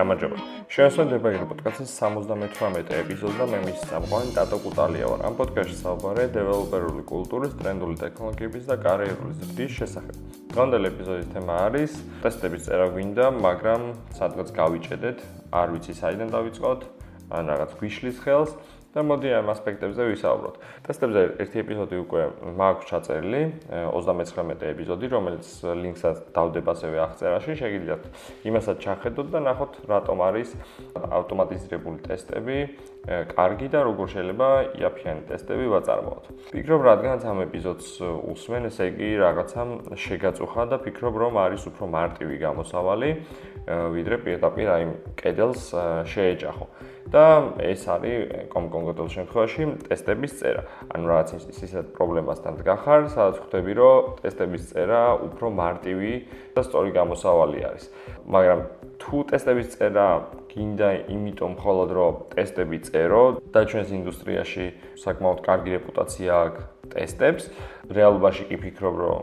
გამარჯობა. შეესაბამება ირო პოდკასტის 78 ეპიზოდს და მე მის სამყარო ტატო კუტალია ვარ. ამ პოდკასტში საუბარია დეველოპერული კულტურის, ტრენდული ტექნოლოგიების და კარიერული ზრდის შესახებ. დღევანდელი ეპიზოდის თემა არის ტესტების წერა გვინდა, მაგრამ სადღაც გავიჭედეთ, არ ვიცი საიდან დავიწყოთ, ან რაღაც გვიშლის ხელს. და მოდი ამ ასპექტებზე ვისაუბროთ. ტესტებზე ერთი ეპიზოდი უკვე მაქვს ჩაწერილი, 39 ეპიზოდი, რომელიც ლინკსაც დავდებ ასევე აღწერაში, შეგიძლიათ იმასაც ჩახედოთ და ნახოთ რატომ არის ავტომატიზირებული ტესტები კარგი და როგორ შეიძლება იაფიანი ტესტები ვაწარმოოთ. ფიქრობ, რადგანაც ამ ეპიზოდს უსმენ, ესე იგი რაღაცა შეგაწუხა და ფიქრობ, რომ არის უფრო მარტივი გამოსავალი, ვიდრე პირდაპირ აი კედელს შეეჯახო. და ეს არის კონკრეტულ შემთხვევაში ტესტების წერა. ანუ რაღაც ისეთ პრობლემასთან დგახარ, სადაც ხვდები, რომ ტესტების წერა უფრო მარტივი და სწორი გამოსავალი არის. მაგრამ თუ ტესტების წერა გინდა იმიტომ მხოლოდ რომ ტესტები წერო და ჩვენს ინდუსტრიაში საკმაოდ კარგი რეპუტაცია აქვს ტესტებს, რეალობაში კი ფიქრობ, რომ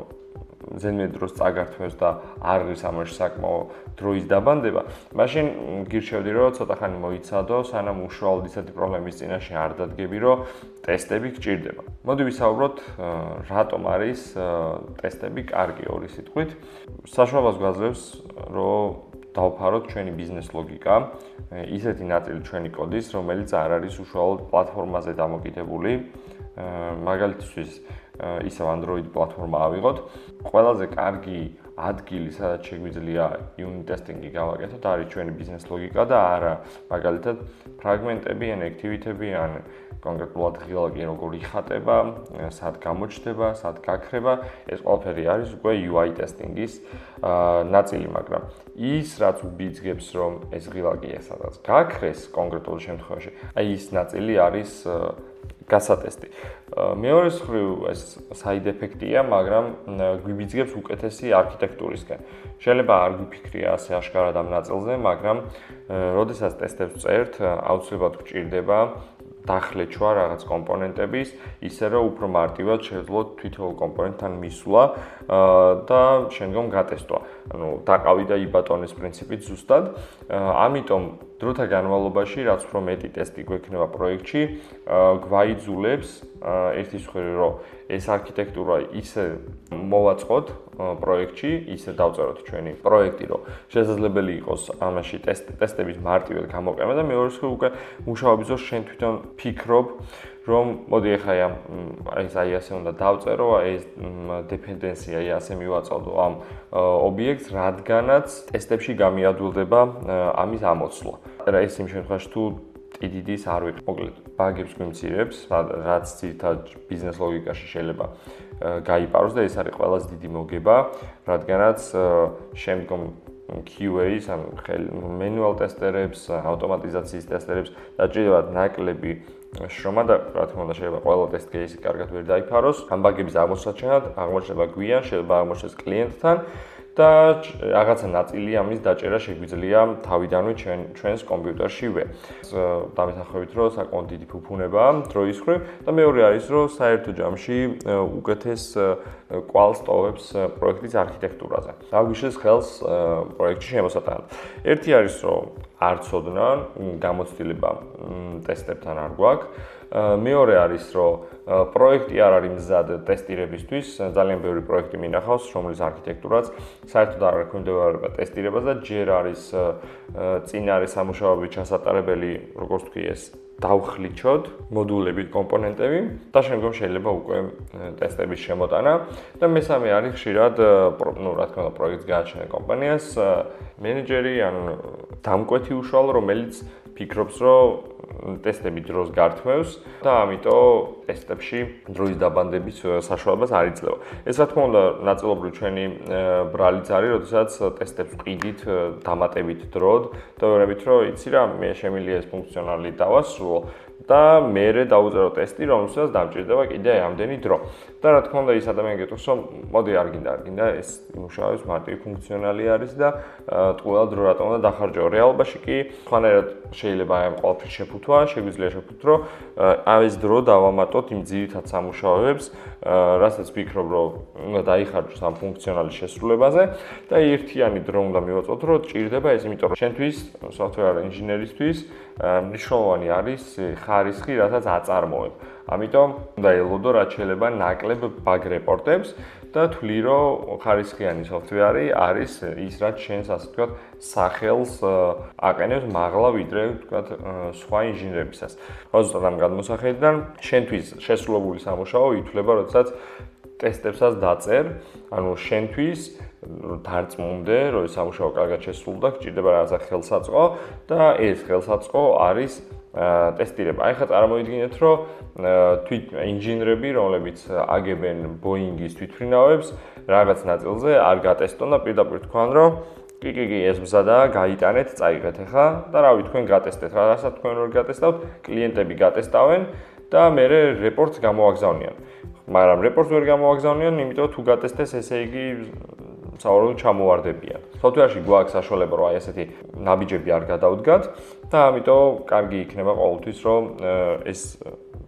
ზენმე დროს წაგართმევს და არ არის ამაში საკმაო დროის დაბანდება, მაშინ გირჩევდი რომ ცოტა ხანი მოიცადო, სანამ უშუალოდ ისეთი პრობლემის წინაშე არ დადგები, რომ ტესტები გჭირდება. მოდი ვისაუბროთ, რატომ არის ტესტები კარგი ორი სიტყვით. საშუალებას გვაძლევს, რომ დავფაროთ ჩვენი ბიზნეს ლოგიკა, ისეთი ნაწილი ჩვენი კოდის, რომელიც არ არის უშუალოდ პლატფორმაზე დამოკიდებული. მაგალითისთვის ისევ Android პლატფორმა ავიღოთ. ყველაზე კარგი ადგილი, სადაც შეგვიძლია unit testing-ი გავაკეთოთ, არის ჩვენი ბიზნეს ლოგიკა და არა მაგალითად ფრაგმენტები ან activity-ები ან კონკრეტულად ღილაკი როგორ იხატება, სად გამოჩნდება, სად გაქრება, ეს ყველაფერი არის უკვე UI testing-ის ნაწილი, მაგრამ ის რაც უბიძგებს რომ ეს ღილაკი ესაც გაქრეს კონკრეტულ შემთხვევაში, აი ის ნაწილი არის გასატესტი. მეორე მხრივ ეს side effect-ია, მაგრამ გვიბიძგებს უკეთესი არქიტექტურისკენ. შეიძლება არ გიფიქრია ასე აშკარად ამ ნაწილზე, მაგრამ როდესაც ტესტებს წერთ, აუცილებლად გჭირდება დახლეჩვა რაღაც კომპონენტების, ისე რომ უფრო მარტივად შეძლოთ თვითონ კომპონენტთან მისვლა და შემდგომ გატესტვა. ანუ დაყავი და იბატონის პრინციპით ზუსტად. ამიტომ დროთა განმავლობაში, რაც უფრო მეტი ტესტი გვექნება პროექტში, გვაიძულებს ერთის ხრი რომ ეს არქიტექტურა ისე მოვაწყოთ პროექტში, ისე დავწეროთ ჩვენი პროექტი, რომ შესაძლებელი იყოს ამაში ტესტების მარტივად გამოყენება და მეორე ხრი უკვე მუშაობის დროს შენ თვითონ ფიქრობ რომ მოდი ახლა აი აი ასე უნდა დავწერო ეს დეპენდენცია აი ასე მივაწოდო ამ ობიექტს რადგანაც ტესტებში გამიადვილდება ამის ამოცვლა. რა ეს იმ შემთხვევაში თუ TDD-ს არ ვიყ, მოკლედ ბაგებს გვიმცირებს, რაც ცირთად ბიზნეს ლოგიკაში შეიძლება გაიპაროს და ეს არის ყველაზე დიდი მოგება, რადგანაც შემდგომ QA-ს, ან მენუალ ტესტერებს, ავტომატიზაციის ტესტერებს დაჭირებათ ნაკლები შრომა და რა თქმა უნდა შეიძლება ყველა test case კარგად ვერ დაიფაროს. ამ ბაგების აღმოჩენა აღმოჩნდება გვიან, შეიძლება აღმოჩნდეს კლიენტთან. და რაღაცა ნაწილი ამის დაჭერა შეგვიძლია თავიდანვე ჩვენ ჩვენს კომპიუტერშივე. დამეთანხმებით, რომ საკმაოდ დიდი ფუფუნება დროის ხრი და მეორე არის, რომ საერთო ჯამში უკეთეს კვალს ტოვებს პროექტის არქიტექტურაზე. დაგვიშეს ხელს პროექტში შემოსატანად. ერთი არის, რომ არ ცოდნან გამოცდილება ტესტებთან არ გვაქვს. მეორე არის, რომ პროექტი არ არის მზად ტესტირებისთვის, ძალიან ბევრი პროექტი მინახავს, რომლის არქიტექტურაც საერთოდ არ ექვემდებარება ტესტირებას და ჯერ არის წინარე სამუშაოები ჩასატარებელი, როგორც თქვი ეს დავხლიჩოთ მოდულები, კომპონენტები და შემდგომ შეიძლება უკვე ტესტების შემოტანა. და მესამე არის ხშირად, ну, რა თქმა უნდა, პროექტს გააჩენა კომპანიას, მენეჯერი ან დამკვეთი უშუალო, რომელიც ფიქრობს, რომ ტესტები დროს გართმევს და ამიტომ ტესტებში დროის დაბანდების საშუალებას არ იძლევა. ეს რა თქმა უნდა ნაწილობრივ ჩვენი ბრალიც არის, როდესაც ტესტებს ყიდით დამატებით დროდ და ვერებით რომ იცი რა მე შემიძლია ეს ფუნქციონალი დავასრულო და მეરે დაუწერო ტესტი, რომელსაც დამჭირდება კიდე ამდენი დრო. და რა თქმა უნდა ის ადამიანი გეტყვის, რომ მოდი არ გინდა, არ გინდა ეს იმუშავებს მარტივი ფუნქციონალი არის და ყველა დრო რატომ უნდა დახარჯო. რეალობაში კი. ხანერად შეიძლება ამ ყოველთვის შეფუთვა, შეგვიძლია შეფუთრო, ამ ეს დრო დავამატო დავუმატოთ იმ ძირითად სამუშაოებს, რასაც ვფიქრობ, რომ უნდა დაიხარჯოს ამ ფუნქციონალის შესრულებაზე. და ერთიანი დრო უნდა მივაწოთ, რომ ჭირდება ეს, იმიტომ რომ შენთვის, software engineer-ისთვის მნიშვნელოვანი არის ხარისხი, რასაც აწარმოებ. ამიტომ უნდა ელოდო რაც შეიძლება ნაკლებ ბაგ რეპორტებს და თვლი რომ ხარისხიანი software არის ის რაც შენს ასე ვთქვათ სახელს აყენებს მაღლა ვიდრე ვთქვათ სხვა ინჟინერებისას. ზუსტად ამ გადმოსახედიდან შენთვის შესრულებული სამუშაო ითვლება როდესაც ტესტებსაც დაწერ, ანუ შენთვის დარწმუნდე, რომ სამუშაო კარგად შესრულდა, გჭირდება რაღაცა ხელსაწყო და ეს ხელსაწყო არის ტესტირება. აი ხა წარმოიდგინეთ, რომ თვით ინჟინერები, რომლებიც აგებენ Boeing-ის თვითმფრინავებს, რაღაც ნაწილზე არ გატესტონ და პირდაპირ თქვან, რომ კი კი კი ეს მზადაა, გაიტანეთ, წაიღეთ ახლა და რავი თქვენ გატესტეთ, რაღაცა თქვენ ვერ გატესტავთ, კლიენტები გატესტავენ და მე რეპორტს გამოაგზავნიან. მაგრამ რეპორტს ვერ გამოაგზავნიან, იმიტომ თუ გატესტეს, ესე იგი საავადმყოფო ჩამოვარდებიან. სოფტვერში გვაქვს საშუალება, რომ აი ესეთი ნაბიჯები არ გადავდგათ და ამიტომ კარგი იქნება ყოველთვის, რომ ეს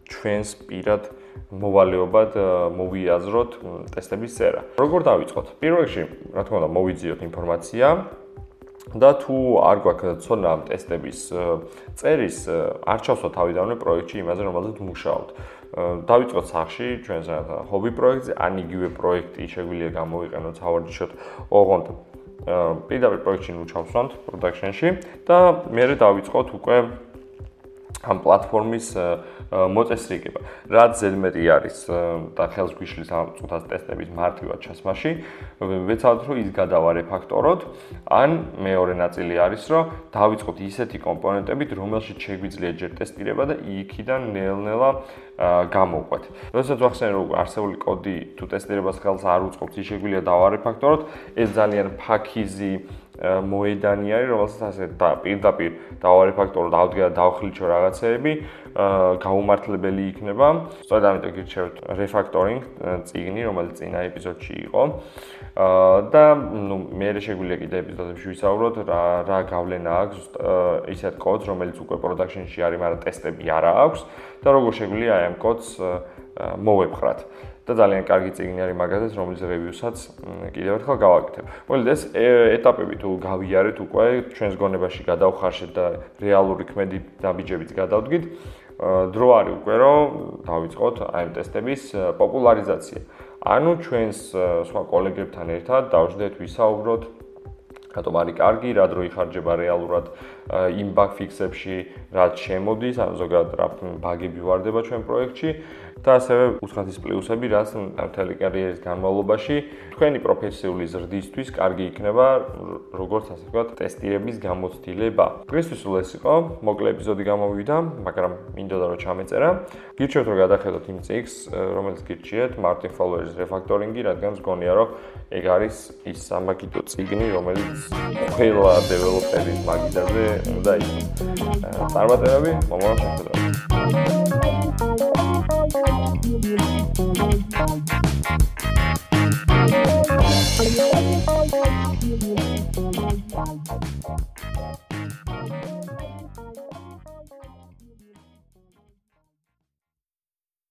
ჩვენს პირად მოვალეობად მოვიაზროთ ტესტების წერა. როგორ დავიწყოთ? პირველ რიგში, რა თქმა უნდა, მოვიძიოთ ინფორმაცია და თუ არ გვაქვს ცოდნა ამ ტესტების წერის, არ ჩავსვათ თავიდანვე პროექტში იმაზე, რომელზეც მუშაობთ. დავიწყოთ სახში ჩვენს ჰობი პროექტზე, ან იგივე პროექტი შეგვიძლია გამოვიყენოთ ავარჯიშოთ ოღონდ პირდაპირ პროექტში ნუ ჩავსვამთ პროდაქშენში და მე დავიწყოთ უკვე ამ პლატფორმის მოწესრიგება. რაც ზედმეტი არის და ხელს გვიშლის ამ წუთას ტესტების მარტივად ჩასმაში, ვეცადოთ რომ ის გადავარე ფაქტოროთ, ან მეორე ნაწილი არის რომ დავიწყოთ ისეთი კომპონენტებით, რომელშიც შეგვიძლია ჯერ ტესტირება და იქიდან ნელ-ნელა გამოვყვეთ. როდესაც ვახსენე რომ არსებული კოდი თუ ტესტირებას ხელს არ უწყობს, ის შეგვიძლია დავარე ფაქტოროთ, ეს ძალიან ფაქიზი მოედანი არის, რომელსაც ასე და პირდაპირ დავარი ფაქტორო დავდგა და დავხლიჩო რაღაცეები, გაუმართლებელი იქნება. სწორედ ამიტომ გირჩევთ refactoring წიგნი, რომელიც წინა ეპიზოდში იყო. და ნუ მე შეგვიძლია კიდე ეპიზოდებში ვისაუბროთ რა რა გავლენა აქვს ისეთ კოდს, რომელიც უკვე production-ში არის, მაგრამ ტესტები არა აქვს და როგორ შეგვიძლია აი ამ კოდს მოვეფხრათ. და ძალიან კარგი წიგნი არის მაგაზეც, რომლის რევიუსაც კიდევ ერთხელ გავაკეთებ. მოგეთ ეს ეტაპები თუ გავიარეთ უკვე ჩვენს გონებაში გადავხარშეთ და რეალური ქმედი დაბიჯებით გადავდგით, დრო არის უკვე რომ დავიწყოთ აი ამ ტესტების პოპულარიზაცია. ანუ ჩვენს სხვა კოლეგებთან ერთად დავждდეთ ვისაუბროთ რატომ არის კარგი, რა დრო იხარჯება რეალურად იმ ბაგ ფიქსებში, რაც შემოდის, ანუ ზოგადად რა ბაგები ვარდება ჩვენ პროექტში და ასევე უცხეთის პლუსები, რაც მთელი კარიერის განმავლობაში თქვენი პროფესიული ზრდისთვის კარგი იქნება, როგორც ასე ვთქვათ, ტესტირების გამოცდილება. დღესთვის სულ ეს იყო, მოკლე ეპიზოდი გამოვიდა, მაგრამ მინდოდა რომ ჩამეწერა. გირჩევთ რომ გადახედოთ იმ წიგს, რომელიც გირჩიეთ, Martin Fowler-ის Refactoring-ი, რადგან გონია რომ ეგ არის ის სამაგიდო წიგნი, რომელიც ყველა დეველოპერის მაგიდაზე უნდა იყოს. წარმატებები, მომავალ შეხვედრაზე.